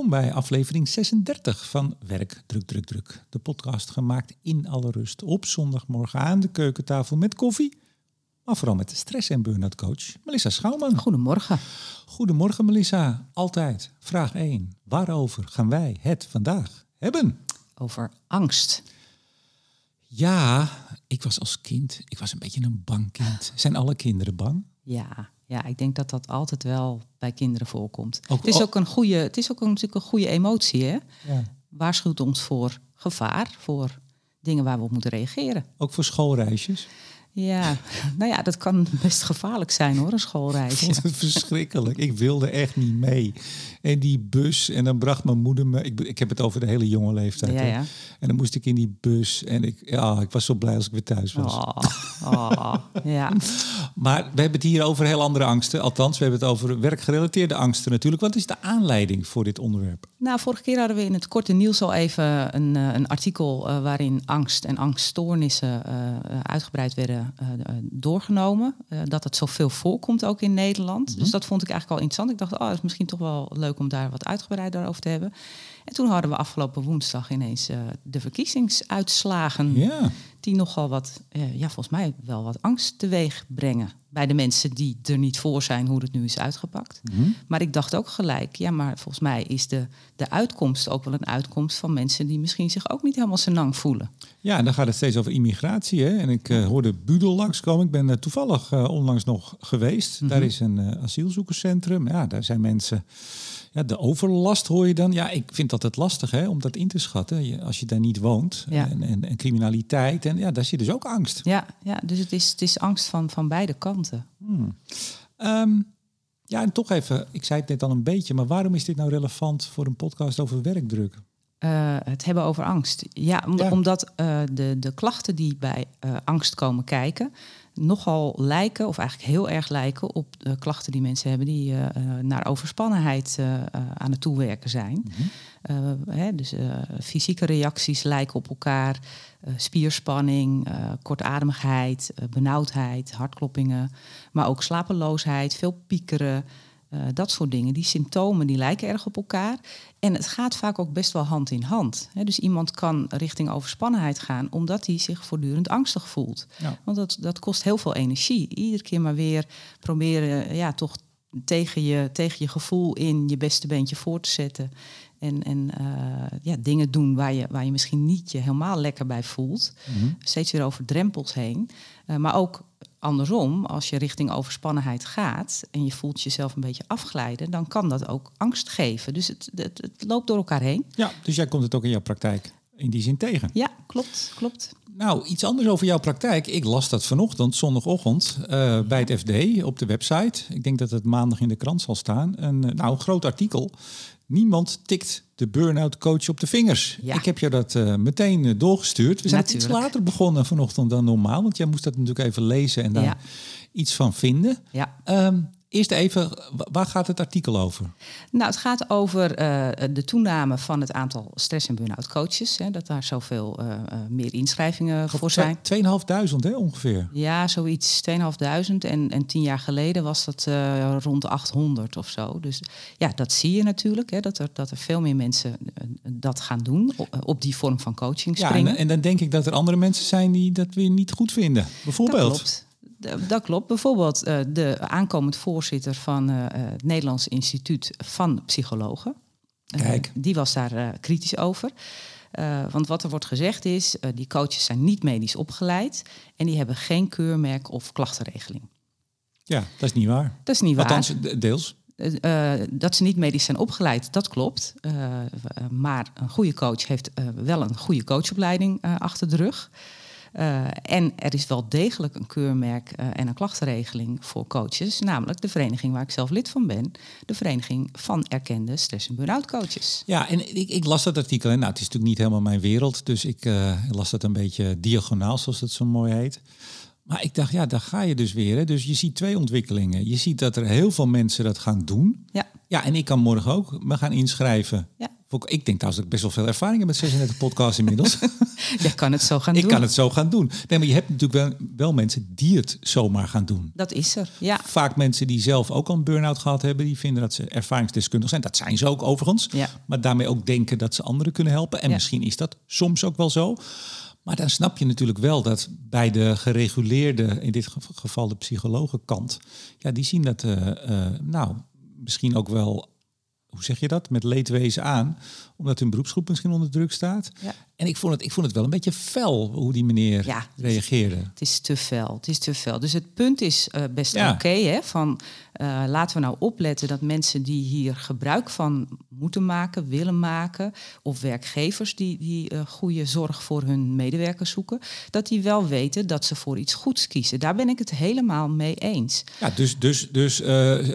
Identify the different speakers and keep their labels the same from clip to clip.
Speaker 1: Welkom bij aflevering 36 van Werk Druk Druk Druk. De podcast gemaakt in alle rust op zondagmorgen aan de keukentafel met koffie. Maar vooral met de stress- en burn-out coach Melissa Schouwman.
Speaker 2: Goedemorgen.
Speaker 1: Goedemorgen Melissa. Altijd. Vraag 1. Waarover gaan wij het vandaag hebben?
Speaker 2: Over angst.
Speaker 1: Ja, ik was als kind, ik was een beetje een bang kind. Zijn alle kinderen bang?
Speaker 2: Ja, ja, ik denk dat dat altijd wel bij kinderen voorkomt.
Speaker 1: Ook-
Speaker 2: het is
Speaker 1: oh.
Speaker 2: ook een goede, het is ook een, natuurlijk een goede emotie, hè?
Speaker 1: Ja.
Speaker 2: Waarschuwt ons voor gevaar, voor dingen waar we op moeten reageren.
Speaker 1: Ook voor schoolreisjes?
Speaker 2: Ja, nou ja, dat kan best gevaarlijk zijn hoor, een
Speaker 1: Ik
Speaker 2: schoolreisje.
Speaker 1: vond het verschrikkelijk. Ik wilde echt niet mee. En die bus, en dan bracht mijn moeder me... Ik, ik heb het over de hele jonge leeftijd.
Speaker 2: Ja.
Speaker 1: En dan moest ik in die bus. En ik, ja, ik was zo blij als ik weer thuis was.
Speaker 2: Oh, oh, ja.
Speaker 1: Maar we hebben het hier over heel andere angsten. Althans, we hebben het over werkgerelateerde angsten natuurlijk. Wat is de aanleiding voor dit onderwerp?
Speaker 2: Nou, vorige keer hadden we in het korte nieuws al even een, eh, een artikel eh, waarin angst en angststoornissen eh, uitgebreid werden doorgenomen. Dat het zoveel voorkomt ook in Nederland. Dus dat vond ik eigenlijk al interessant. Ik dacht, oh, dat is misschien toch wel leuk om daar wat uitgebreider over te hebben. En toen hadden we afgelopen woensdag ineens eh, de verkiezingsuitslagen.
Speaker 1: Ja,
Speaker 2: Die nogal wat, eh, ja, volgens mij wel wat angst teweeg brengen. Bij de mensen die er niet voor zijn hoe het nu is uitgepakt. Maar ik dacht ook gelijk, ja, maar volgens mij is de, de uitkomst ook wel een uitkomst van mensen die misschien zich ook niet helemaal senang voelen.
Speaker 1: ja en dan gaat het steeds over immigratie. Hè? En ik eh, hoorde Budel langskomen. Ik ben toevallig onlangs nog geweest. Daar is een asielzoekerscentrum. Ja, daar zijn mensen... Ja, de overlast hoor je dan. Ja, ik vind dat het lastig hè, om dat in te schatten. Je- als je daar niet woont.
Speaker 2: Ja.
Speaker 1: En, en, en criminaliteit. En ja, daar zit dus ook angst.
Speaker 2: Ja, ja dus het is, het is angst van, van beide kanten.
Speaker 1: Ehm, ja, en toch even, ik zei het net al een beetje, maar waarom is dit nou relevant voor een podcast over werkdruk?
Speaker 2: Eh, het hebben over angst. Ja, om-
Speaker 1: Ja.
Speaker 2: omdat eh, de, de klachten die bij eh, angst komen kijken, nogal lijken, of eigenlijk heel erg lijken, op de klachten die mensen hebben die eh, eh, naar overspannenheid eh, aan het toewerken zijn. Eh, hè, dus fysieke reacties lijken op elkaar, spierspanning, kortademigheid, benauwdheid, hartkloppingen, maar ook slapeloosheid, veel piekeren. Eh, dat soort dingen. Die symptomen die lijken erg op elkaar. En het gaat vaak ook best wel hand in hand. Dus iemand kan richting overspannenheid gaan omdat hij zich voortdurend angstig voelt.
Speaker 1: Ja.
Speaker 2: Want dat, dat kost heel veel energie. Iedere keer maar weer proberen ja, toch tegen je, tegen je gevoel in je beste beentje voor te zetten. En, en eh, ja, dingen doen waar je, waar je misschien niet je helemaal lekker bij voelt. Steeds weer over drempels heen. Eh, maar ook andersom, als je richting overspannenheid gaat en je voelt jezelf een beetje afglijden, dan kan dat ook angst geven. Dus het, het, het loopt door elkaar heen.
Speaker 1: Ja, dus jij komt het ook in jouw praktijk in die zin tegen.
Speaker 2: Ja, klopt, klopt.
Speaker 1: Nou, iets anders over jouw praktijk. Ik las dat vanochtend, zondagochtend, eh, bij het FD op de website. Ik denk dat het maandag in de krant zal staan. Een eh, nou, een groot artikel. Niemand tikt de burn-out coach op de vingers.
Speaker 2: Ja.
Speaker 1: Ik heb jou dat eh, meteen eh, doorgestuurd. We zijn ook iets
Speaker 2: Natuurlijk.
Speaker 1: later begonnen vanochtend dan normaal. Want jij moest dat natuurlijk even lezen en daar
Speaker 2: Ja.
Speaker 1: iets van vinden.
Speaker 2: Ja.
Speaker 1: Ehm, eerst even, wa- waar gaat het artikel over?
Speaker 2: Nou, het gaat over eh, de toename van het aantal stress- en burn-out coaches. Hè, dat daar zoveel eh, meer inschrijvingen voor zijn.
Speaker 1: 2.500 hè, ongeveer.
Speaker 2: Ja, zoiets 2.500. En, en tien jaar geleden was dat rond de 800 of zo. Dus ja, dat zie je natuurlijk. Hè, dat, er, dat er veel meer mensen dat gaan doen. Op, op die vorm van coaching
Speaker 1: Ja,
Speaker 2: springen.
Speaker 1: en, en dan denk ik dat er andere mensen zijn die dat weer niet goed vinden. Bijvoorbeeld.
Speaker 2: Dat klopt. D- Dat klopt. Bijvoorbeeld eh, de aankomend voorzitter van eh, eh, het Nederlands Instituut van Psychologen. Eh,
Speaker 1: Kijk.
Speaker 2: die was daar eh, kritisch over. Eh, want wat er wordt gezegd is, eh, die coaches zijn niet medisch opgeleid en die hebben geen keurmerk of klachtenregeling.
Speaker 1: Ja, dat is niet waar.
Speaker 2: Dat is niet waar.
Speaker 1: Althans, de- deels.
Speaker 2: Eh, eh, dat ze niet medisch zijn opgeleid, dat klopt. Eh, eh, maar een goede coach heeft eh, wel een goede coachopleiding eh, achter de rug. Eh, en er is wel degelijk een keurmerk eh, en een klachtenregeling voor coaches, namelijk de vereniging waar ik zelf lid van ben, de vereniging van erkende stress- en burn-out coaches.
Speaker 1: Ja, en ik, ik las dat artikel. En nou, het is natuurlijk niet helemaal mijn wereld. Dus ik eh, las dat een beetje diagonaal, zoals het zo mooi heet. Maar ik dacht, ja, daar ga je dus weer. Hè. Dus je ziet twee ontwikkelingen. Je ziet dat er heel veel mensen dat gaan doen.
Speaker 2: Ja,
Speaker 1: Ja, en ik kan morgen ook me gaan inschrijven
Speaker 2: ja,
Speaker 1: Ik denk trouwens dat ik best wel veel ervaring heb met 36 podcasts inmiddels.
Speaker 2: Jij kan het zo gaan
Speaker 1: ik
Speaker 2: doen.
Speaker 1: Ik kan het zo gaan doen. Nee, maar je hebt natuurlijk wel, wel mensen die het zomaar gaan doen.
Speaker 2: Dat is er, ja.
Speaker 1: Vaak mensen die zelf ook al een burn-out gehad hebben, die vinden dat ze ervaringsdeskundig zijn. Dat zijn ze ook overigens.
Speaker 2: Ja.
Speaker 1: Maar daarmee ook denken dat ze anderen kunnen helpen. En
Speaker 2: Ja.
Speaker 1: misschien is dat soms ook wel zo. Maar dan snap je natuurlijk wel dat bij de gereguleerde, in dit gev- geval de psychologenkant, ja, die zien dat, eh, eh, nou, misschien ook wel, hoe zeg je dat, met leedwezen aan, omdat hun beroepsgroep misschien onder druk staat.
Speaker 2: Ja.
Speaker 1: En ik vond, het, ik vond het wel een beetje fel hoe die meneer
Speaker 2: Ja.
Speaker 1: reageerde.
Speaker 2: Het is te fel. Het is te fel. Dus het punt is eh, best
Speaker 1: Ja.
Speaker 2: oké. hè, van eh, laten we nou opletten dat mensen die hier gebruik van moeten maken, willen maken, of werkgevers die, die eh, goede zorg voor hun medewerkers zoeken, dat die wel weten dat ze voor iets goeds kiezen. Daar ben ik het helemaal mee eens.
Speaker 1: Ja, dus, dus, dus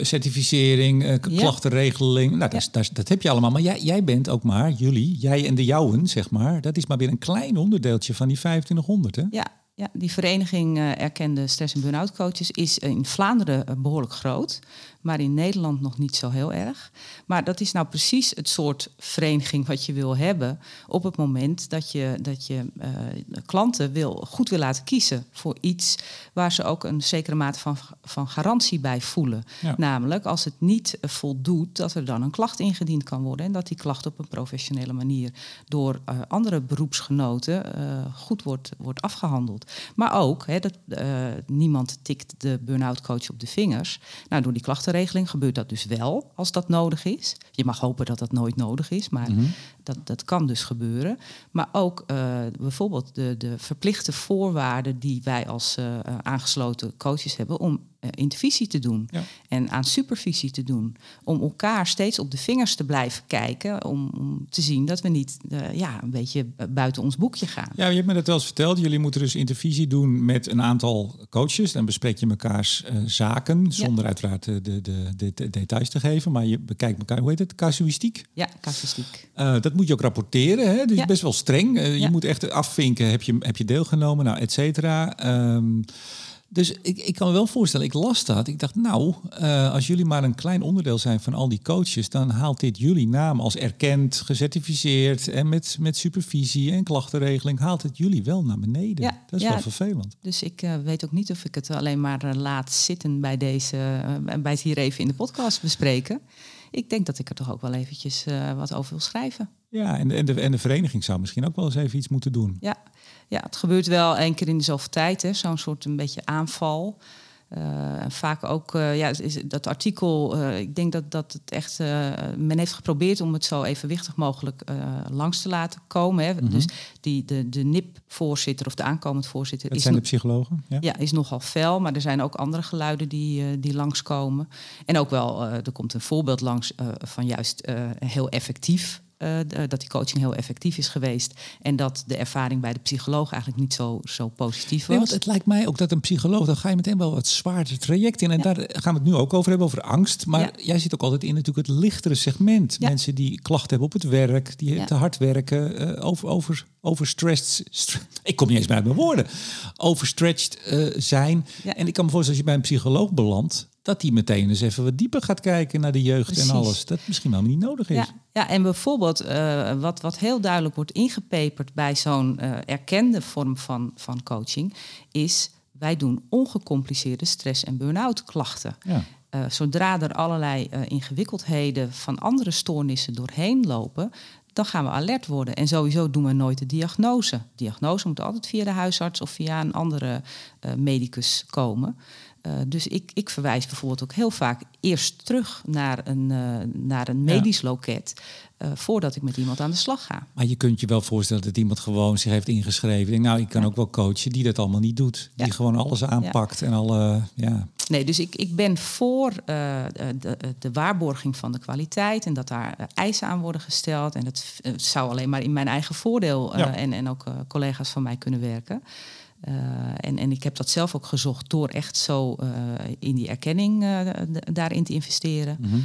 Speaker 1: certificering,
Speaker 2: Ja.
Speaker 1: klachtenregeling, nou, dat, dat, heb je allemaal. Maar jij, jij bent ook maar, jullie, jij en de jouwen, zeg maar, dat is maar weer een klein onderdeeltje van die 2500, hè?
Speaker 2: Ja, ja die vereniging eh, erkende stress- en burn-out coaches is in Vlaanderen eh, behoorlijk groot, maar in Nederland nog niet zo heel erg. Maar dat is nou precies het soort vereniging wat je wil hebben op het moment dat je, dat je eh, klanten wil, goed wil laten kiezen voor iets waar ze ook een zekere mate van, van garantie bij voelen.
Speaker 1: Ja.
Speaker 2: Namelijk als het niet voldoet, dat er dan een klacht ingediend kan worden en dat die klacht op een professionele manier door eh, andere beroepsgenoten eh, goed wordt, wordt afgehandeld. Maar ook, hè, dat, niemand tikt de burn-out coach op de vingers. Nou, door die klachtenregeling gebeurt dat dus wel als dat nodig is. Je mag hopen dat dat nooit nodig is, maar dat, dat kan dus gebeuren. Maar ook eh, bijvoorbeeld de, de verplichte voorwaarden die wij als eh, aangesloten coaches hebben om eh, intervisie te doen
Speaker 1: Ja.
Speaker 2: en aan supervisie te doen. Om elkaar steeds op de vingers te blijven kijken. Om, om te zien dat we niet ja, een beetje buiten ons boekje gaan.
Speaker 1: Ja, je hebt me dat wel eens verteld. Jullie moeten dus intervisie doen met een aantal coaches. Dan bespreek je mekaars zaken, zonder uiteraard de, de, de, de- de details te geven. Maar je bekijkt elkaar, hoe heet het, casuïstiek?
Speaker 2: Ja, casuïstiek.
Speaker 1: Dat moet je ook rapporteren. Hè? Dus
Speaker 2: Ja.
Speaker 1: best wel streng. Eh, je moet echt afvinken, heb je, heb je deelgenomen, nou, et cetera. Ehm, dus ik, ik kan me wel voorstellen, ik las dat. Ik dacht, nou, eh, als jullie maar een klein onderdeel zijn van al die coaches, dan haalt dit jullie naam als erkend, gecertificeerd en met, met supervisie en klachtenregeling, haalt het jullie wel naar beneden.
Speaker 2: Ja,
Speaker 1: dat is
Speaker 2: ja.
Speaker 1: wel vervelend.
Speaker 2: Dus ik eh, weet ook niet of ik het alleen maar laat zitten bij deze, bij het hier even in de podcast bespreken. Ik denk dat ik er toch ook wel eventjes eh, wat over wil schrijven.
Speaker 1: Ja, en, de- en, de, en de vereniging zou misschien ook wel eens even iets moeten doen.
Speaker 2: Ja, ja het gebeurt wel één keer in de zoveel tijd, hè, zo'n soort een beetje aanval. Eh, en vaak ook, eh, ja, is, dat artikel, eh, ik denk dat, dat het echt, men heeft geprobeerd om het zo evenwichtig mogelijk langs te laten komen. Hè.
Speaker 1: Mhm.
Speaker 2: Dus die, de, de NIP-voorzitter of de aankomend voorzitter
Speaker 1: Dat
Speaker 2: is,
Speaker 1: zijn de psychologen. Ja.
Speaker 2: ja, is nogal fel, maar er zijn ook andere geluiden die, die langskomen. En ook wel, er komt een voorbeeld langs van juist heel effectief. Eh, d- dat die coaching heel effectief is geweest. En dat de ervaring bij de psycholoog eigenlijk niet zo, zo positief
Speaker 1: Nee,
Speaker 2: was.
Speaker 1: want het lijkt mij ook dat een psycholoog, dan ga je meteen wel wat zwaarder traject in. En daar gaan we het nu ook over hebben, over angst. Maar
Speaker 2: Ja.
Speaker 1: jij zit ook altijd in natuurlijk het lichtere segment.
Speaker 2: Ja.
Speaker 1: Mensen die klachten hebben op het werk, die te hard werken, eh, over, over, overstressed. stre- ik kom niet eens bij mijn woorden. Overstretched eh, zijn.
Speaker 2: Ja.
Speaker 1: En ik kan me voorstellen, als je bij een psycholoog belandt, dat die meteen eens even wat dieper gaat kijken naar de jeugd
Speaker 2: Precies.
Speaker 1: en alles. Dat misschien wel niet nodig is.
Speaker 2: Ja, ja, en bijvoorbeeld eh, wat, wat heel duidelijk wordt ingepeperd bij zo'n eh, erkende vorm van, van coaching, is wij doen ongecompliceerde stress- en burn-out klachten.
Speaker 1: Ja.
Speaker 2: Zodra er allerlei ingewikkeldheden van andere stoornissen doorheen lopen, dan gaan we alert worden. En sowieso doen we nooit de diagnose. diagnose moet altijd via de huisarts of via een andere eh, medicus komen. Eh, dus ik, ik verwijs bijvoorbeeld ook heel vaak eerst terug naar een, eh, naar een medisch loket. Eh, voordat ik met iemand aan de slag ga.
Speaker 1: Maar je kunt je wel voorstellen dat iemand gewoon zich heeft ingeschreven. Denk, nou, ik kan
Speaker 2: Ja.
Speaker 1: ook wel coachen die dat allemaal niet doet. Die
Speaker 2: Ja.
Speaker 1: gewoon alles aanpakt en alle, ja.
Speaker 2: Nee, dus ik, ik ben voor eh, de, de waarborging van de kwaliteit en dat daar eh, eisen aan worden gesteld. En dat eh, zou alleen maar in mijn eigen voordeel eh, en, en ook eh, collega's van mij kunnen werken. Eh, en, en ik heb dat zelf ook gezocht door echt zo eh, in die erkenning eh, daarin te investeren.
Speaker 1: Mhm.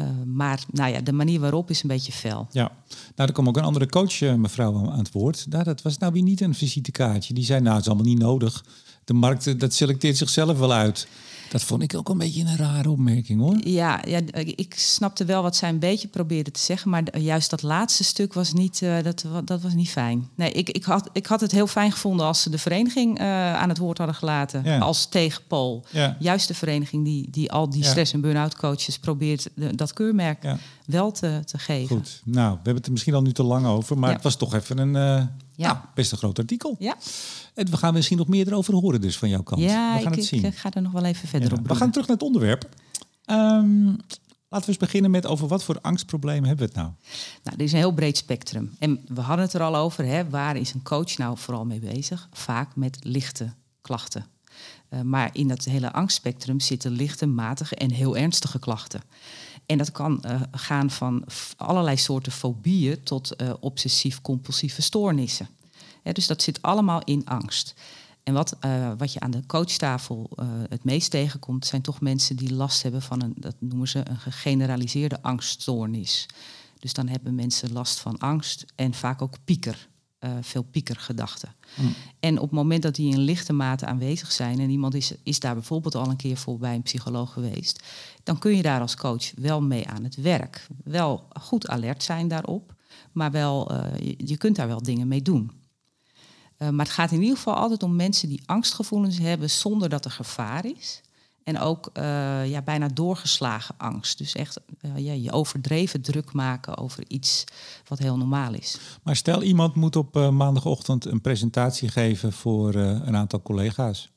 Speaker 2: Eh, maar nou ja, de manier waarop is een beetje fel.
Speaker 1: Ja, nou, er kwam ook een andere coach, mevrouw, aan het woord. Nou, dat was nou weer niet een visitekaartje. Die zei, nou, het is allemaal niet nodig. De markt, dat selecteert zichzelf wel uit. Dat vond ik ook een beetje een rare opmerking hoor.
Speaker 2: Ja, ja ik snapte wel wat zij een beetje probeerde te zeggen, maar juist dat laatste stuk was niet, uh, dat, dat was niet fijn. Nee, ik, ik, had, ik had het heel fijn gevonden als ze de vereniging aan het woord hadden gelaten ja. als tegenpol. Ja. Juist de vereniging die, die al die stress- en burn-out coaches probeert de, dat keurmerk wel te, te geven.
Speaker 1: Goed, nou, we hebben het er misschien al nu te lang over, maar het was toch even een uh, nou, best een groot artikel.
Speaker 2: Ja.
Speaker 1: En we gaan misschien nog meer erover horen dus van jouw kant.
Speaker 2: Ja,
Speaker 1: we gaan
Speaker 2: ik,
Speaker 1: het zien.
Speaker 2: ik ga er nog wel even verder op.
Speaker 1: We gaan terug naar het onderwerp. Um, laten we eens beginnen met over wat voor angstproblemen hebben we het nou?
Speaker 2: Nou, er is een heel breed spectrum. En we hadden het er al over. Hè, waar is een coach nou vooral mee bezig? Vaak met lichte klachten. Uh, maar in dat hele angstspectrum zitten lichte, matige en heel ernstige klachten. En dat kan uh, gaan van allerlei soorten fobieën tot uh, obsessief-compulsieve stoornissen dus dat zit allemaal in angst. En wat, uh, wat je aan de coachtafel het meest tegenkomt, zijn toch mensen die last hebben van een, dat noemen ze een gegeneraliseerde angststoornis. Dus dan hebben mensen last van angst en vaak ook pieker, uh, veel piekergedachten. Mm. En op het moment dat die in lichte mate aanwezig zijn en iemand is, is daar bijvoorbeeld al een keer voor bij een psycholoog geweest, dan kun je daar als coach wel mee aan het werk. Wel goed alert zijn daarop, maar wel, je, je kunt daar wel dingen mee doen. Uh, maar het gaat in ieder geval altijd om mensen die angstgevoelens hebben zonder dat er gevaar is. En ook uh, ja, bijna doorgeslagen angst. Dus echt uh, ja, je overdreven druk maken over iets wat heel normaal is.
Speaker 1: Maar stel iemand moet op maandagochtend een presentatie geven voor een aantal collega's.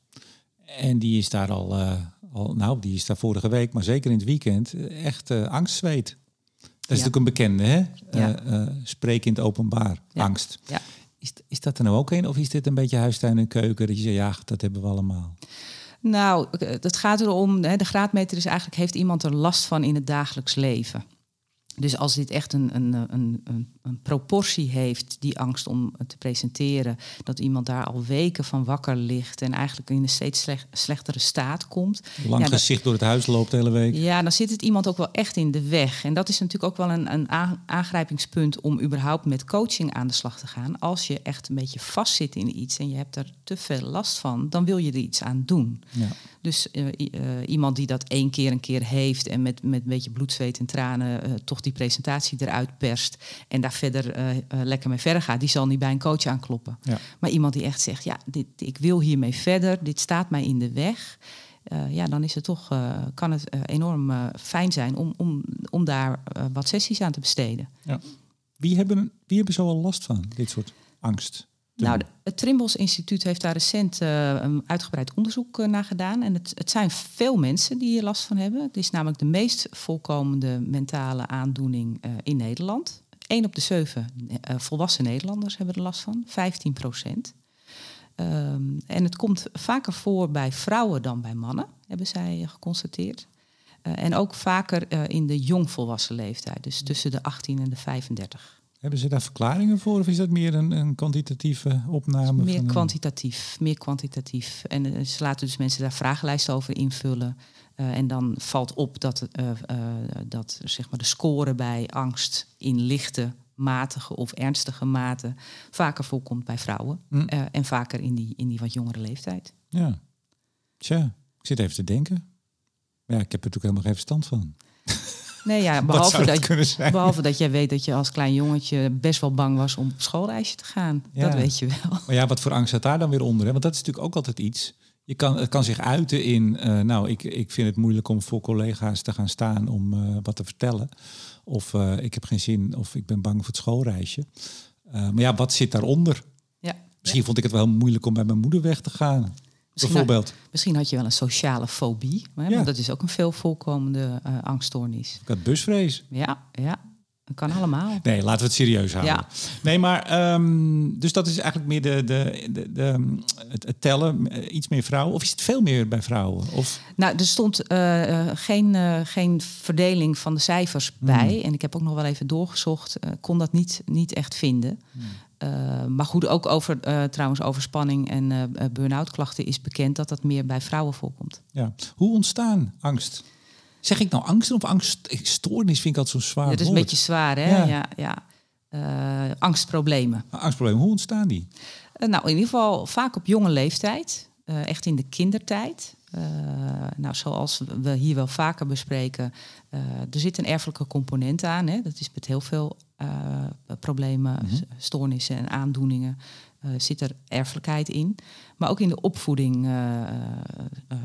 Speaker 1: En die is daar al, al, nou, die is daar vorige week, maar zeker in het weekend, echt angstzweet. Dat is natuurlijk een bekende, hè? Ja. spreken in het openbaar,
Speaker 2: ja.
Speaker 1: angst.
Speaker 2: Ja.
Speaker 1: Is, is dat er nou ook een? Of is dit een beetje huistuin en keuken? Dat je zegt, ja, dat hebben we allemaal.
Speaker 2: Nou, het gaat erom, de graadmeter is eigenlijk, heeft iemand er last van in het dagelijks leven? Dus als dit echt een, een, een, een, proportie heeft, die angst om te presenteren, dat iemand daar al weken van wakker ligt en eigenlijk in een steeds slechtere staat komt.
Speaker 1: Lang gezicht door het huis loopt de hele week.
Speaker 2: Ja, dan zit het iemand ook wel echt in de weg. En dat is natuurlijk ook wel een, een aangrijpingspunt om überhaupt met coaching aan de slag te gaan. Als je echt een beetje vastzit in iets en je hebt er te veel last van, dan wil je er iets aan doen.
Speaker 1: Ja.
Speaker 2: Dus uh, uh, iemand die dat één keer een keer heeft en met, met een beetje bloed, zweet en tranen uh, toch die presentatie eruit perst en daar verder lekker mee verder gaat, die zal niet bij een coach aankloppen.
Speaker 1: Ja.
Speaker 2: Maar iemand die echt zegt, ja, dit, ik wil hiermee verder, dit staat mij in de weg. ja, dan is het toch, kan het enorm fijn zijn om, om, om daar wat sessies aan te besteden.
Speaker 1: Ja. Wie, hebben, wie hebben zo al last van, dit soort angst?
Speaker 2: Nou, het Trimbos Instituut heeft daar recent uh, een uitgebreid onderzoek uh, naar gedaan. En het, het, zijn veel mensen die hier last van hebben. Het is namelijk de meest voorkomende mentale aandoening uh, in Nederland. 1 op de 7 volwassen Nederlanders hebben er last van, 15 procent. Um, en het komt vaker voor bij vrouwen dan bij mannen, hebben zij geconstateerd. en ook vaker in de jongvolwassen leeftijd, dus tussen de 18 en de 35.
Speaker 1: Hebben ze daar verklaringen voor of is dat meer een, een kwantitatieve opname?
Speaker 2: Meer
Speaker 1: van
Speaker 2: kwantitatief, meer kwantitatief. En uh, ze laten dus mensen daar vragenlijsten over invullen. Uh, en dan valt op dat, uh, dat zeg maar de score bij angst in lichte, matige of ernstige mate vaker voorkomt bij vrouwen.
Speaker 1: Mm.
Speaker 2: en vaker in die, in die wat jongere leeftijd.
Speaker 1: Ja, tja, ik zit even te denken. Ja, ik heb er natuurlijk helemaal geen verstand van.
Speaker 2: Nee, ja, behalve, dat, behalve dat jij weet dat je als klein jongetje best wel bang was om op schoolreisje te gaan.
Speaker 1: Ja.
Speaker 2: Dat weet je wel.
Speaker 1: Maar ja, wat voor angst zat daar dan weer onder? Hè? Want dat is natuurlijk ook altijd iets. Je kan, het kan zich uiten in, uh, nou, ik, ik vind het moeilijk om voor collega's te gaan staan om uh, wat te vertellen. Of uh, ik heb geen zin, of ik ben bang voor het schoolreisje. maar ja, wat zit daaronder?
Speaker 2: Ja.
Speaker 1: Misschien
Speaker 2: ja.
Speaker 1: vond ik het wel moeilijk om bij mijn moeder weg te gaan.
Speaker 2: Misschien
Speaker 1: bijvoorbeeld.
Speaker 2: Had, misschien had je wel een sociale fobie. Hè?
Speaker 1: Ja.
Speaker 2: Want dat is ook een veel voorkomende uh, angststoornis.
Speaker 1: Ik had busvrees.
Speaker 2: Ja, ja. Dat kan allemaal.
Speaker 1: Nee, laten we het serieus houden.
Speaker 2: Ja.
Speaker 1: Nee, maar um, dus dat is eigenlijk meer de, de, de, de het, het, tellen, uh, iets meer vrouwen. Of is het veel meer bij vrouwen? Of?
Speaker 2: Nou, er stond uh, geen, uh, geen verdeling van de cijfers
Speaker 1: Hmm.
Speaker 2: bij. En ik heb ook nog wel even doorgezocht. kon dat niet, niet echt vinden. Uh, maar goed, ook over uh, trouwens overspanning en uh, burn-out klachten is bekend dat dat meer bij vrouwen voorkomt.
Speaker 1: Ja. Hoe ontstaan angst? Zeg ik nou angst of angststoornis? Vind ik altijd zo'n zwaar
Speaker 2: Dat is een beetje zwaar, hè?
Speaker 1: Ja.
Speaker 2: Ja, ja. Eh, angstproblemen.
Speaker 1: Maar Angstproblemen, hoe ontstaan die?
Speaker 2: Eh, nou, in ieder geval vaak op jonge leeftijd. eh, echt in de kindertijd. Eh, nou, zoals we hier wel vaker bespreken, eh, er zit een erfelijke component aan. Hè? Dat is met heel veel eh, problemen,
Speaker 1: Mhm.
Speaker 2: stoornissen en aandoeningen eh, zit er erfelijkheid in. Maar ook in de opvoeding eh, eh, eh,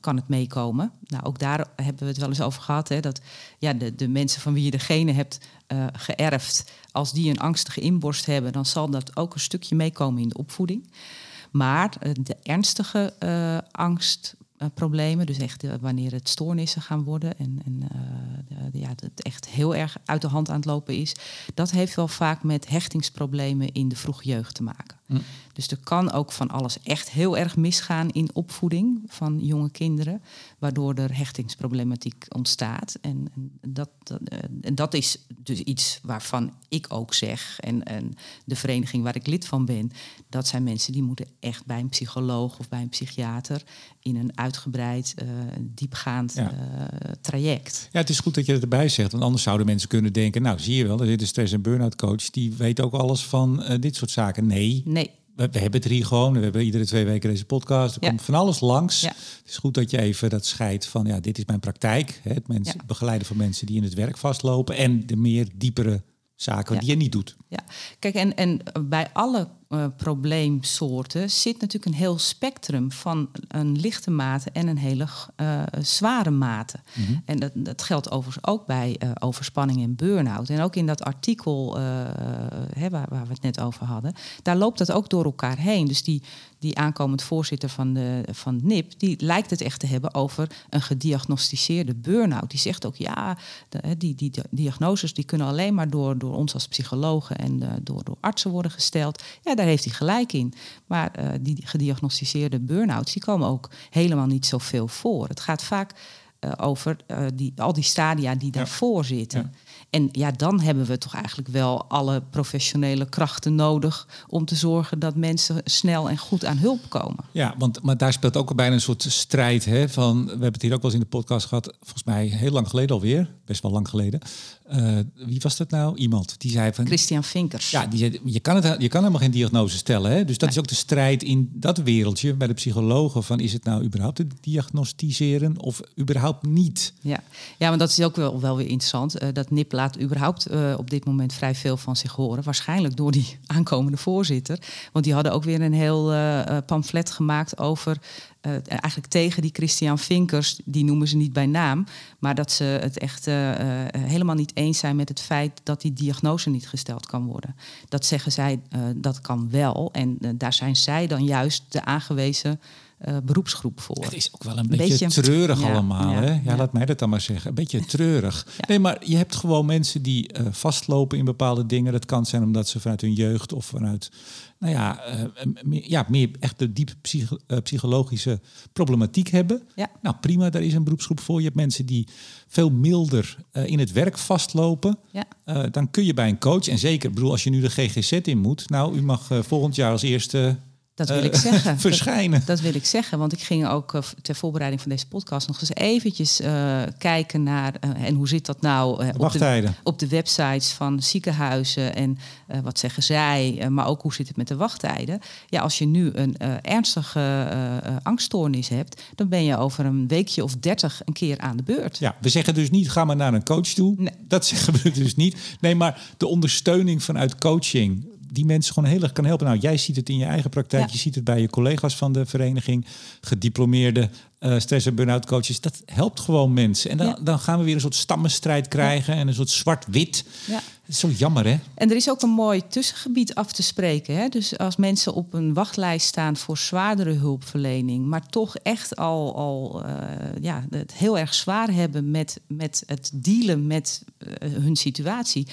Speaker 2: kan het meekomen. Nou, ook daar hebben we het wel eens over gehad. Hè, dat ja, de, de mensen van wie je de genen hebt eh, geërfd, als die een angstige inborst hebben, dan zal dat ook een stukje meekomen in de opvoeding. Maar eh, de ernstige eh, angstproblemen, dus echt eh, wanneer het stoornissen gaan worden en, en eh, ja, het echt heel erg uit de hand aan het lopen is, dat heeft wel vaak met hechtingsproblemen in de vroege jeugd te maken.
Speaker 1: Hm.
Speaker 2: Dus er kan ook van alles echt heel erg misgaan in opvoeding van jonge kinderen, waardoor er hechtingsproblematiek ontstaat. En, en dat, dat, eh, en dat is dus iets waarvan ik ook zeg, en, en de vereniging waar ik lid van ben, dat zijn mensen die moeten echt bij een psycholoog of bij een psychiater in een uitgebreid, eh, diepgaand
Speaker 1: Ja.
Speaker 2: eh, traject.
Speaker 1: Ja, het is goed dat je erbij zegt. Want anders zouden mensen kunnen denken... nou, zie je wel, er zit een stress- en burn-out coach... die weet ook alles van dit soort zaken. Nee,
Speaker 2: Nee,
Speaker 1: we, we hebben het hier gewoon. We hebben iedere twee weken deze podcast. Er
Speaker 2: Ja.
Speaker 1: komt van alles langs.
Speaker 2: Ja.
Speaker 1: Het is goed dat je even dat scheidt van... ja, dit is mijn praktijk. Hè, het mensen,
Speaker 2: Ja.
Speaker 1: begeleiden van mensen die in het werk vastlopen... en de meer diepere zaken die je niet doet.
Speaker 2: Ja, kijk, en, en bij alle eh, probleemsoorten zit natuurlijk een heel spectrum van een lichte mate en een hele eh, zware mate. En dat, dat geldt overigens ook bij eh, overspanning en burn-out. En ook in dat artikel hè, waar, waar we het net over hadden, daar loopt dat ook door elkaar heen. Dus die, die aankomend voorzitter van, de, van NIP, die lijkt het echt te hebben over een gediagnosticeerde burn-out. Die zegt ook, ja, de, die, die, diagnoses die kunnen alleen maar door, door ons als psychologen en door, door artsen worden gesteld. Ja, daar heeft hij gelijk in. Maar eh, die gediagnosticeerde burn-outs, die komen ook helemaal niet zoveel voor. Het gaat vaak eh, over eh, die, al die stadia die daarvoor zitten.
Speaker 1: Ja.
Speaker 2: En ja, dan hebben we toch eigenlijk wel alle professionele krachten nodig om te zorgen dat mensen snel en goed aan hulp komen.
Speaker 1: Ja, want maar daar speelt ook bijna een soort strijd. Hè, van, we hebben het hier ook wel eens in de podcast gehad. Volgens mij heel lang geleden alweer. Best wel lang geleden. Eh, wie was dat nou? Iemand die zei van...
Speaker 2: Christian Vinkers.
Speaker 1: Ja, die zei, je, kan het, je kan helemaal geen diagnose stellen. Hè? Dus dat is ook de strijd in dat wereldje bij de psychologen. Van is het nou überhaupt te diagnosticeren of überhaupt niet?
Speaker 2: Ja, ja maar dat is ook wel, wel weer interessant. Eh, dat NIP laat überhaupt eh, op dit moment vrij veel van zich horen. Waarschijnlijk door die aankomende voorzitter. Want die hadden ook weer een heel pamflet gemaakt over... eh, eigenlijk tegen die Christian Vinkers, die noemen ze niet bij naam... maar dat ze het echt eh, eh, helemaal niet eens zijn met het feit... dat die diagnose niet gesteld kan worden. Dat zeggen zij, dat kan wel. En daar zijn zij dan juist de aangewezen eh, beroepsgroep voor.
Speaker 1: Het is ook wel een beetje,
Speaker 2: Beetje-
Speaker 1: treurig
Speaker 2: ja,
Speaker 1: allemaal.
Speaker 2: ja,
Speaker 1: hè? Ja,
Speaker 2: ja.
Speaker 1: laat mij dat dan maar zeggen. Een beetje treurig. Nee, maar je hebt gewoon mensen die eh, vastlopen in bepaalde dingen. Dat kan zijn omdat ze vanuit hun jeugd of vanuit, nou ja, eh, meer, ja meer echt de diep psycho- eh, psychologische problematiek hebben.
Speaker 2: Ja.
Speaker 1: Nou, prima, daar is een beroepsgroep voor. Je hebt mensen die veel milder in het werk vastlopen.
Speaker 2: Ja.
Speaker 1: Dan kun je bij een coach, en zeker, bedoel, als je nu de GGZ in moet, nou, u mag volgend jaar als eerste
Speaker 2: Dat wil
Speaker 1: eh,
Speaker 2: ik zeggen.
Speaker 1: verschijnen.
Speaker 2: Dat wil ik zeggen, want ik ging ook eh, ter voorbereiding van deze podcast nog eens eventjes eh, kijken naar en hoe zit dat nou op, de, op de websites van ziekenhuizen en wat zeggen zij, maar ook hoe zit het met de wachttijden. Ja, als je nu een ernstige angststoornis hebt, dan ben je over een weekje of dertig een keer aan de beurt.
Speaker 1: Ja, we zeggen dus niet, ga maar naar een coach toe.
Speaker 2: Nee.
Speaker 1: Dat zeggen we dus niet. Nee, maar de ondersteuning vanuit coaching, die mensen gewoon heel erg kan helpen. Nou, jij ziet het in je eigen praktijk,
Speaker 2: Ja.
Speaker 1: je ziet het bij je collega's van de vereniging, gediplomeerde eh, stress- en burn-out coaches. Dat helpt gewoon mensen. En dan,
Speaker 2: Ja.
Speaker 1: dan gaan we weer een soort stammenstrijd krijgen en een soort zwart-wit.
Speaker 2: Ja.
Speaker 1: Dat is zo jammer, hè?
Speaker 2: En er is ook een mooi tussengebied af te spreken. Hè? Dus als mensen op een wachtlijst staan voor zwaardere hulpverlening, maar toch echt al, al eh, ja, het heel erg zwaar hebben met, met het dealen met eh, hun situatie.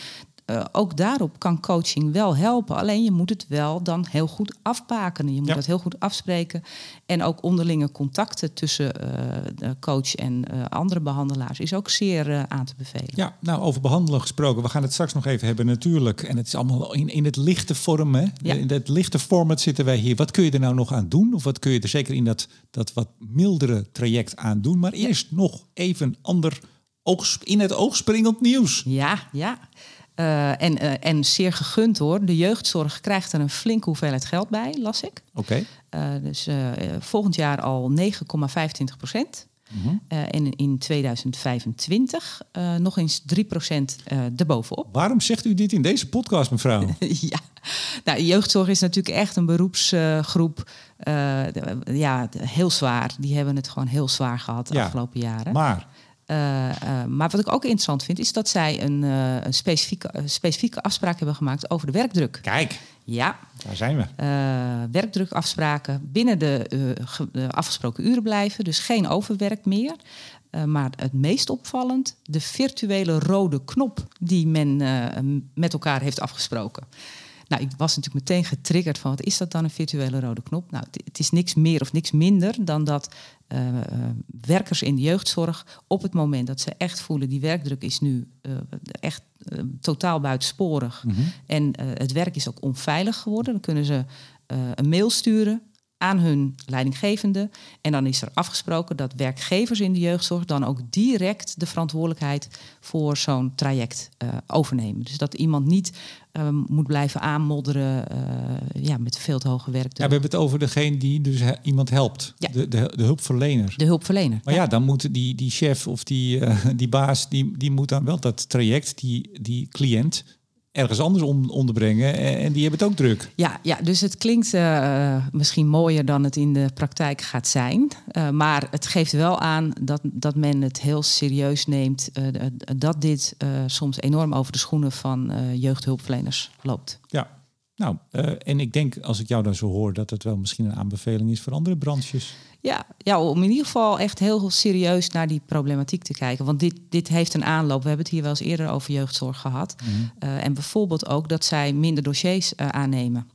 Speaker 2: Eh, ook daarop kan coaching wel helpen. Alleen je moet het wel dan heel goed afbakenen. Je moet
Speaker 1: Ja.
Speaker 2: dat heel goed afspreken. En ook onderlinge contacten tussen eh, de coach en eh, andere behandelaars is ook zeer aan te bevelen.
Speaker 1: Ja, nou over behandelen gesproken. We gaan het straks nog even hebben natuurlijk. En het is allemaal in, in het lichte vorm. Hè?
Speaker 2: Ja.
Speaker 1: In het lichte format zitten wij hier. Wat kun je er nou nog aan doen? Of wat kun je er zeker in dat, dat wat mildere traject aan doen? Maar eerst nog even ander oog, in het oog springend nieuws.
Speaker 2: Ja, ja. Uh, en, uh, en zeer gegund hoor. De jeugdzorg krijgt er een flinke hoeveelheid geld bij, las ik.
Speaker 1: Oké.
Speaker 2: Okay. Uh, dus volgend jaar al 9,25 procent. Mm -hmm. en in 2025 nog eens 3 procent erbovenop.
Speaker 1: Waarom zegt u dit in deze podcast, mevrouw?
Speaker 2: ja, nou, jeugdzorg is natuurlijk echt een beroepsgroep. ja, heel zwaar. Die hebben het gewoon heel zwaar gehad de
Speaker 1: ja,
Speaker 2: afgelopen jaren.
Speaker 1: Maar
Speaker 2: maar wat ik ook interessant vind, is dat zij een, uh, een specifieke, specifieke afspraak hebben gemaakt over de werkdruk.
Speaker 1: Kijk,
Speaker 2: ja.
Speaker 1: daar zijn we.
Speaker 2: werkdrukafspraken binnen de, de, afgesproken uren blijven, dus geen overwerk meer. maar het meest opvallend, de virtuele rode knop die men met elkaar heeft afgesproken. Nou, ik was natuurlijk meteen getriggerd van wat is dat dan een virtuele rode knop? Nou, het is niks meer of niks minder dan dat uh, uh, werkers in de jeugdzorg op het moment dat ze echt voelen die werkdruk is nu uh, echt totaal buitensporig mm -hmm. en het werk is ook onveilig geworden, dan kunnen ze een mail sturen aan hun leidinggevende. En dan is er afgesproken dat werkgevers in de jeugdzorg dan ook direct de verantwoordelijkheid voor zo'n traject uh, overnemen. Dus dat iemand niet uh, moet blijven aanmodderen uh, ja, met veel te hoge werkdruk.
Speaker 1: Ja, we hebben het over degene die dus he iemand helpt,
Speaker 2: ja.
Speaker 1: de, de, de, hulpverlener.
Speaker 2: De hulpverlener.
Speaker 1: Maar ja, ja dan moet die, die chef of die, die baas, die, die moet dan wel dat traject, die, die cliënt ergens anders on onderbrengen en die hebben het ook druk.
Speaker 2: Ja, ja dus het klinkt uh, misschien mooier dan het in de praktijk gaat zijn. Uh, maar het geeft wel aan dat, dat men het heel serieus neemt uh, dat dit soms enorm over de schoenen van jeugdhulpverleners loopt.
Speaker 1: Ja, nou, en ik denk als ik jou dan zo hoor dat het wel misschien een aanbeveling is voor andere branches.
Speaker 2: Ja, ja, om in ieder geval echt heel serieus naar die problematiek te kijken. Want dit, dit heeft een aanloop. We hebben het hier wel eens eerder over jeugdzorg gehad. Mm -hmm. uh, en bijvoorbeeld ook dat zij minder dossiers uh, aannemen.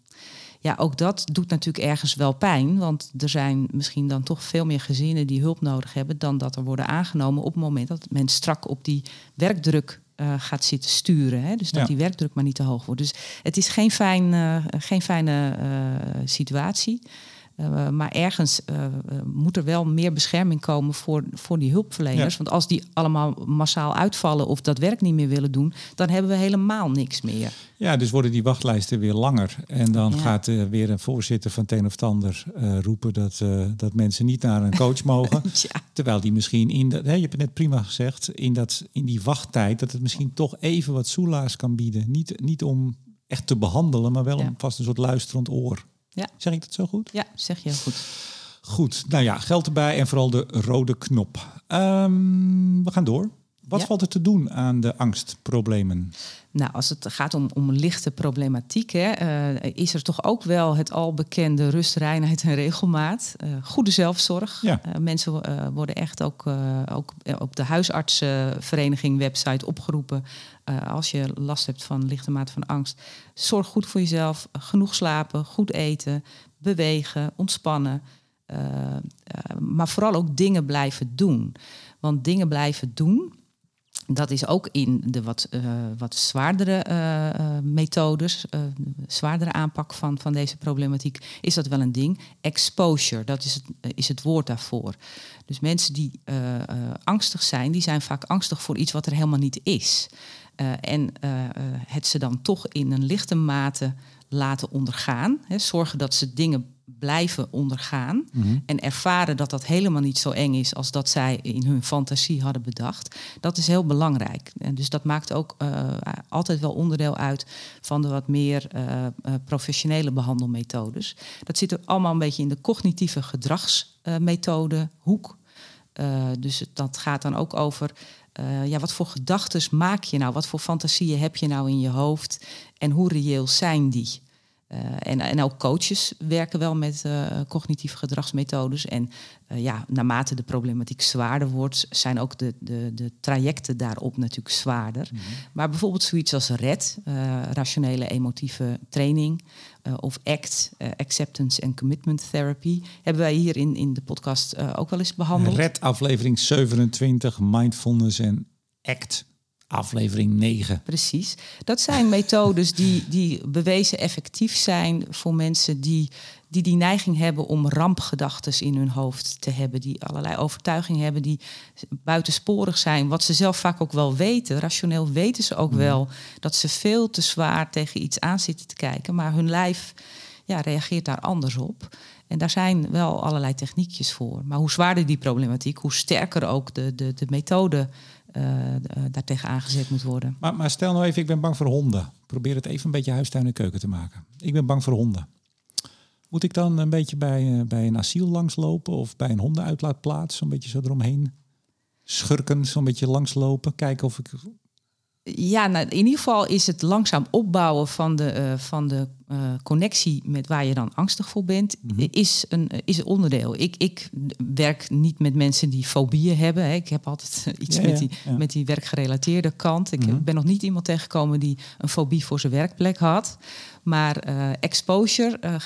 Speaker 2: Ja, ook dat doet natuurlijk ergens wel pijn. Want er zijn misschien dan toch veel meer gezinnen die hulp nodig hebben... dan dat er worden aangenomen op het moment dat men strak op die werkdruk uh, gaat zitten sturen. Hè? Dus dat
Speaker 1: Ja.
Speaker 2: die werkdruk maar niet te hoog wordt. Dus het is geen, fijn, uh, geen fijne uh, situatie. Uh, maar ergens uh, moet er wel meer bescherming komen voor, voor die hulpverleners.
Speaker 1: Ja.
Speaker 2: Want als die allemaal massaal uitvallen of dat werk niet meer willen doen, dan hebben we helemaal niks meer.
Speaker 1: Ja, dus worden die wachtlijsten weer langer. En dan
Speaker 2: Ja.
Speaker 1: gaat uh, weer een voorzitter van het een of ander roepen dat, dat mensen niet naar een coach mogen.
Speaker 2: Ja.
Speaker 1: Terwijl die misschien in dat, hè, je hebt het net prima gezegd, in, dat, in die wachttijd, dat het misschien toch even wat soelaas kan bieden. Niet, niet om echt te behandelen, maar wel om vast een soort luisterend oor.
Speaker 2: Ja.
Speaker 1: Zeg ik dat zo goed?
Speaker 2: ja, zeg je heel goed.
Speaker 1: Goed, nou ja, geld erbij en vooral de rode knop. Ehm, we gaan door. Wat
Speaker 2: Ja.
Speaker 1: valt er te doen aan de angstproblemen?
Speaker 2: Nou, als het gaat om, om lichte problematiek, hè, eh, is er toch ook wel het al bekende rust, reinheid en regelmaat. Eh, goede zelfzorg.
Speaker 1: Ja.
Speaker 2: Eh, mensen worden echt ook, ook op de huisartsenvereniging website opgeroepen. als je last hebt van lichte mate van angst, zorg goed voor jezelf. Genoeg slapen, goed eten, bewegen, ontspannen. Maar vooral ook dingen blijven doen. Want dingen blijven doen, dat is ook in de wat, eh, wat zwaardere eh, eh, methodes, zwaardere aanpak van, van deze problematiek, is dat wel een ding. Exposure, dat is het, is het woord daarvoor. Dus mensen die angstig zijn, die zijn vaak angstig voor iets wat er helemaal niet is. En het ze dan toch in een lichte mate laten ondergaan. Hè, zorgen dat ze dingen blijven ondergaan. En ervaren dat dat helemaal niet zo eng is als dat zij in hun fantasie hadden bedacht. Dat is heel belangrijk. En dus dat maakt ook eh, altijd wel onderdeel uit van de wat meer eh, eh, professionele behandelmethodes. Dat zit er allemaal een beetje in de cognitieve gedragsmethode hoek. Dus het- dat gaat dan ook over uh, ja, wat voor gedachten maak je nou? Wat voor fantasieën heb je nou in je hoofd? En hoe reëel zijn die? Uh, en, en ook coaches werken wel met uh, cognitieve gedragsmethodes. En uh, ja, naarmate de problematiek zwaarder wordt, zijn ook de, de, de trajecten daarop natuurlijk zwaarder. Mm -hmm. Maar bijvoorbeeld zoiets als RED, rationele emotieve training, of ACT, Acceptance and Commitment Therapy, hebben wij hier in, in de podcast ook wel eens behandeld.
Speaker 1: RED aflevering 27, Mindfulness en ACT aflevering 9.
Speaker 2: Precies. Dat zijn methodes die, die bewezen effectief zijn voor mensen die die die neiging hebben om rampgedachten in hun hoofd te hebben, die allerlei overtuigingen hebben die buitensporig zijn, wat ze zelf vaak ook wel weten. Rationeel weten ze ook wel dat ze veel te zwaar tegen iets aan zitten te kijken, maar hun lijf ja, reageert daar anders op. En daar zijn wel allerlei techniekjes voor. Maar hoe zwaarder die problematiek, hoe sterker ook de, de, de methode daartegen aangezet moet worden.
Speaker 1: Maar, maar stel nou even, ik ben bang voor honden. Probeer het even een beetje huistuin en keuken te maken. Ik ben bang voor honden. Moet ik dan een beetje bij, uh, bij een asiel langslopen of bij een hondenuitlaatplaats, zo'n beetje zo eromheen schurken, zo'n beetje langslopen, kijken of ik
Speaker 2: ja, nou, in ieder geval is het langzaam opbouwen van de, uh, van de uh, connectie met waar je dan angstig voor bent, mm -hmm. is, een, is een onderdeel. Ik, ik werk niet met mensen die fobieën hebben. Hè. Ik heb altijd iets ja, met, die, ja. met die werkgerelateerde kant. Ik mm -hmm. ben nog niet iemand tegengekomen die een fobie voor zijn werkplek had. Maar uh, exposure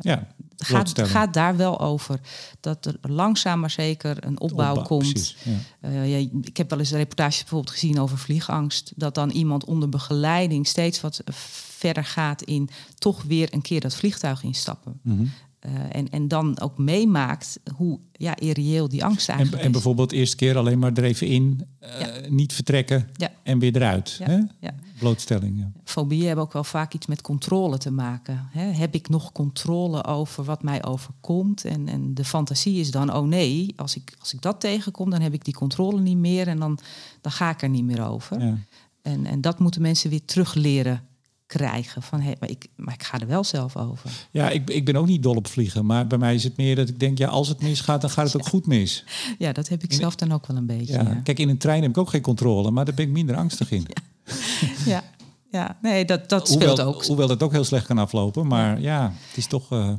Speaker 1: ja,
Speaker 2: gaat, gaat daar wel over. Dat er langzaam maar zeker een opbouw, opbouw komt.
Speaker 1: Precies, ja.
Speaker 2: Uh, ja, ik heb wel eens reportages bijvoorbeeld gezien over vliegangst. Dat dan iemand onder begeleiding steeds wat verder gaat in toch weer een keer dat vliegtuig instappen.
Speaker 1: Mm -hmm.
Speaker 2: Uh, en, en dan ook meemaakt hoe ja, irreëel die angst eigenlijk
Speaker 1: en, en bijvoorbeeld eerste keer alleen maar er even in, uh, ja. niet vertrekken
Speaker 2: ja.
Speaker 1: en weer eruit.
Speaker 2: Ja.
Speaker 1: Hè?
Speaker 2: Ja.
Speaker 1: Blootstelling. Ja.
Speaker 2: Fobieën hebben ook wel vaak iets met controle te maken. Hè? Heb ik nog controle over wat mij overkomt? En, en de fantasie is dan, oh nee, als ik, als ik dat tegenkom, dan heb ik die controle niet meer en dan, dan ga ik er niet meer over. En, en dat moeten mensen weer terug leren krijgen. Van, hey, maar, ik, maar ik ga er wel zelf over.
Speaker 1: Ja, ik, ik ben ook niet dol op vliegen. Maar bij mij is het meer dat ik denk, ja, als het misgaat, dan gaat het ook goed mis.
Speaker 2: Ja, dat heb ik in, zelf dan ook wel een beetje.
Speaker 1: Ja.
Speaker 2: Ja.
Speaker 1: Kijk, in een trein heb ik ook geen controle, maar daar ben ik minder angstig in.
Speaker 2: Ja, ja. nee, dat, dat
Speaker 1: hoewel,
Speaker 2: speelt ook.
Speaker 1: Hoewel dat ook heel slecht kan aflopen, maar ja, ja het is toch... Uh...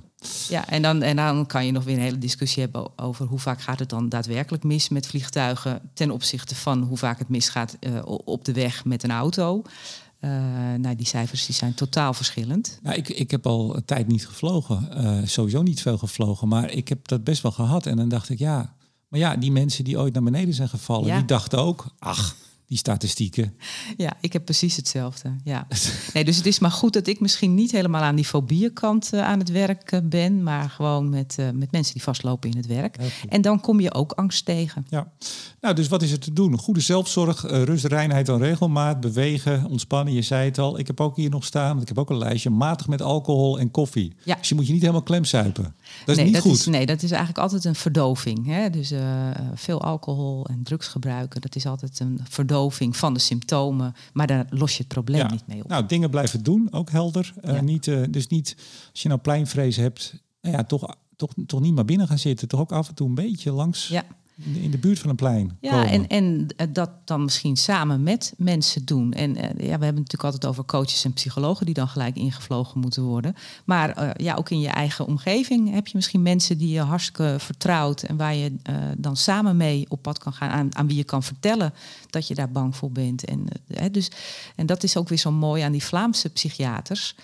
Speaker 2: Ja, en dan, en dan kan je nog weer een hele discussie hebben over hoe vaak gaat het dan daadwerkelijk mis met vliegtuigen ten opzichte van hoe vaak het misgaat uh, op de weg met een auto. Uh, nou, die cijfers die zijn totaal verschillend.
Speaker 1: Nou, ik, ik heb al een tijd niet gevlogen. Sowieso niet veel gevlogen. Maar ik heb dat best wel gehad. En dan dacht ik, ja... Maar ja, die mensen die ooit naar beneden zijn gevallen... Ja. die dachten ook, ach, die statistieken.
Speaker 2: Ja, ik heb precies hetzelfde. Ja. Nee, dus het is maar goed dat ik misschien niet helemaal aan die fobieënkant uh, aan het werk uh, ben, maar gewoon met, uh, met mensen die vastlopen in het werk. En dan kom je ook angst tegen.
Speaker 1: Ja, nou, dus wat is er te doen? Goede zelfzorg, rust, reinheid en regelmaat, bewegen, ontspannen. Je zei het al. Ik heb ook hier nog staan, want ik heb ook een lijstje, matig met alcohol en koffie.
Speaker 2: Ja.
Speaker 1: Dus je moet je niet helemaal klemzuipen. Dat is
Speaker 2: nee,
Speaker 1: niet
Speaker 2: dat
Speaker 1: goed.
Speaker 2: Is, nee, dat is eigenlijk altijd een verdoving. Hè? Dus veel alcohol en drugs gebruiken, dat is altijd een verdoving van de symptomen, maar daar los je het probleem
Speaker 1: ja.
Speaker 2: niet mee op.
Speaker 1: Nou, dingen blijven doen, ook helder. Ja. Uh, niet, uh, dus niet, als je nou pleinvrees hebt, nou ja, toch, toch, toch niet maar binnen gaan zitten. Toch ook af en toe een beetje langs
Speaker 2: ja.
Speaker 1: In, de, buurt van een plein
Speaker 2: Ja, komen. en, en dat dan misschien samen met mensen doen. En uh, ja, we hebben het natuurlijk altijd over coaches en psychologen... die dan gelijk ingevlogen moeten worden. Maar ja, ook in je eigen omgeving heb je misschien mensen... die je hartstikke vertrouwt... en waar je dan samen mee op pad kan gaan... aan, aan wie je kan vertellen dat je daar bang voor bent. En, uh, dus, en dat is ook weer zo mooi aan die Vlaamse psychiaters.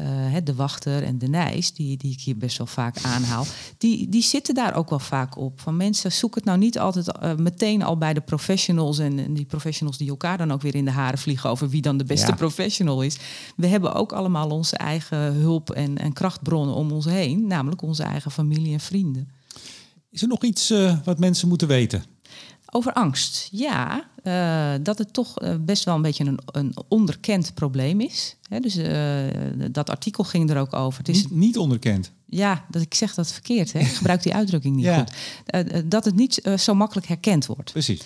Speaker 2: Uh, de Wachter en de Nijs, die, die ik hier best wel vaak aanhaal, die, die zitten daar ook wel vaak op. Van mensen, zoek het nou niet altijd uh, meteen al bij de professionals en, en, die professionals die elkaar dan ook weer in de haren vliegen over wie dan de beste ja. professional is. We hebben ook allemaal onze eigen hulp en, en krachtbronnen om ons heen, namelijk onze eigen familie en vrienden.
Speaker 1: Is er nog iets uh, wat mensen moeten weten?
Speaker 2: Over angst, ja. Uh, dat het toch uh, best wel een beetje een, een onderkend probleem is. He, dus uh, dat artikel ging er ook over. Het is
Speaker 1: niet, niet onderkend?
Speaker 2: Ja, dat ik zeg dat verkeerd. Hè. Ik gebruik die uitdrukking niet
Speaker 1: ja.
Speaker 2: goed. dat het niet zo makkelijk herkend wordt.
Speaker 1: Precies.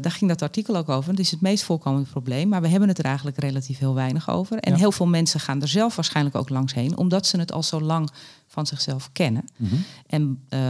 Speaker 2: Daar ging dat artikel ook over. Het is het meest voorkomende probleem, maar we hebben het er eigenlijk relatief heel weinig over. En
Speaker 1: Ja.
Speaker 2: heel veel mensen gaan er zelf waarschijnlijk ook langs heen, omdat ze het al zo lang van zichzelf kennen.
Speaker 1: Mhm.
Speaker 2: En uh,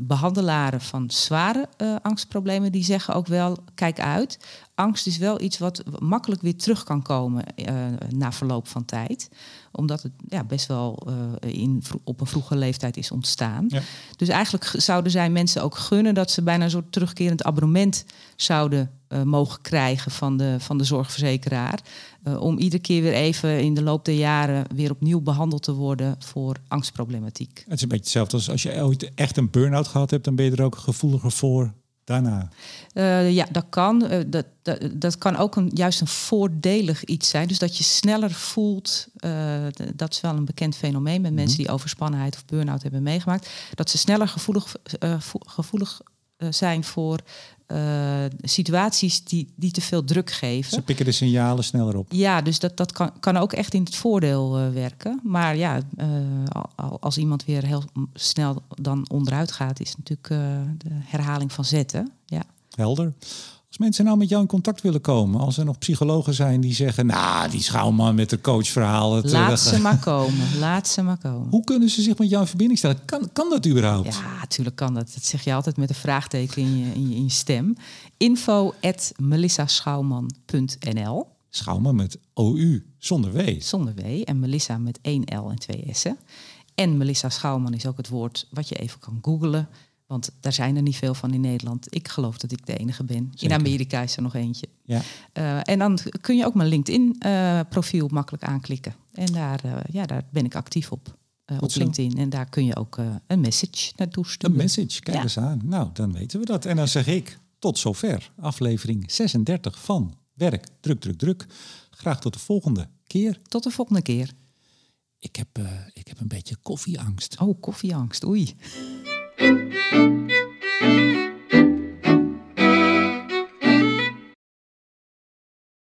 Speaker 2: behandelaren van zware uh, angstproblemen, die zeggen ook wel, kijk uit. Angst is wel iets wat makkelijk weer terug kan komen uh, na verloop van tijd. Omdat het ja, best wel in, op een vroege leeftijd is ontstaan.
Speaker 1: Ja.
Speaker 2: Dus eigenlijk zouden zij mensen ook gunnen dat ze bijna een soort terugkerend abonnement zouden uh, mogen krijgen van de, van de zorgverzekeraar. Uh, om iedere keer weer even in de loop der jaren weer opnieuw behandeld te worden voor angstproblematiek.
Speaker 1: Het is een beetje hetzelfde als als je ooit echt een burn-out gehad hebt, dan ben je er ook gevoeliger voor daarna?
Speaker 2: Uh, ja, dat kan. Uh, dat, dat, dat, kan ook een, juist een voordelig iets zijn. Dus dat je sneller voelt. Uh, dat is wel een bekend fenomeen met mensen die overspannenheid of burn-out hebben meegemaakt. Dat ze sneller gevoelig, gevoelig zijn voor situaties die, die te veel druk geven.
Speaker 1: Ze pikken de signalen sneller op.
Speaker 2: Ja, dus dat, dat kan, kan ook echt in het voordeel uh, werken. Maar ja, uh, als iemand weer heel snel dan onderuit gaat, is natuurlijk de herhaling van zetten. Ja.
Speaker 1: Helder. Mensen nou met jou in contact willen komen, als er nog psychologen zijn die zeggen, nou, die schouwman met de coachverhaal. Het,
Speaker 2: laat ze maar komen, laat ze maar komen.
Speaker 1: Hoe kunnen ze zich met jou in verbinding stellen? Kan, kan dat überhaupt?
Speaker 2: Ja, natuurlijk kan dat. Dat zeg je altijd met een vraagteken in je, in je, in je stem. Info at melissaschouwman.nl
Speaker 1: Schouwman met OU, zonder W.
Speaker 2: Zonder W en Melissa met één L en twee S'en. En Melissa Schouwman is ook het woord wat je even kan googlen. Want daar zijn er niet veel van in Nederland. Ik geloof dat ik de enige ben. In Amerika is er nog eentje. Ja. Uh, en dan kun je ook mijn LinkedIn-profiel uh, makkelijk aanklikken. En daar, uh, ja, daar ben ik actief op. op LinkedIn. En daar kun je ook een message naartoe sturen.
Speaker 1: Een message, kijk ja. eens aan. Nou, dan weten we dat. En dan zeg ik tot zover. Aflevering 36 van Werk, Druk, Druk, Druk. Graag tot de volgende keer.
Speaker 2: Tot de volgende keer.
Speaker 1: Ik heb, ik heb een beetje koffieangst.
Speaker 2: Oh, koffieangst. Oei.
Speaker 3: Música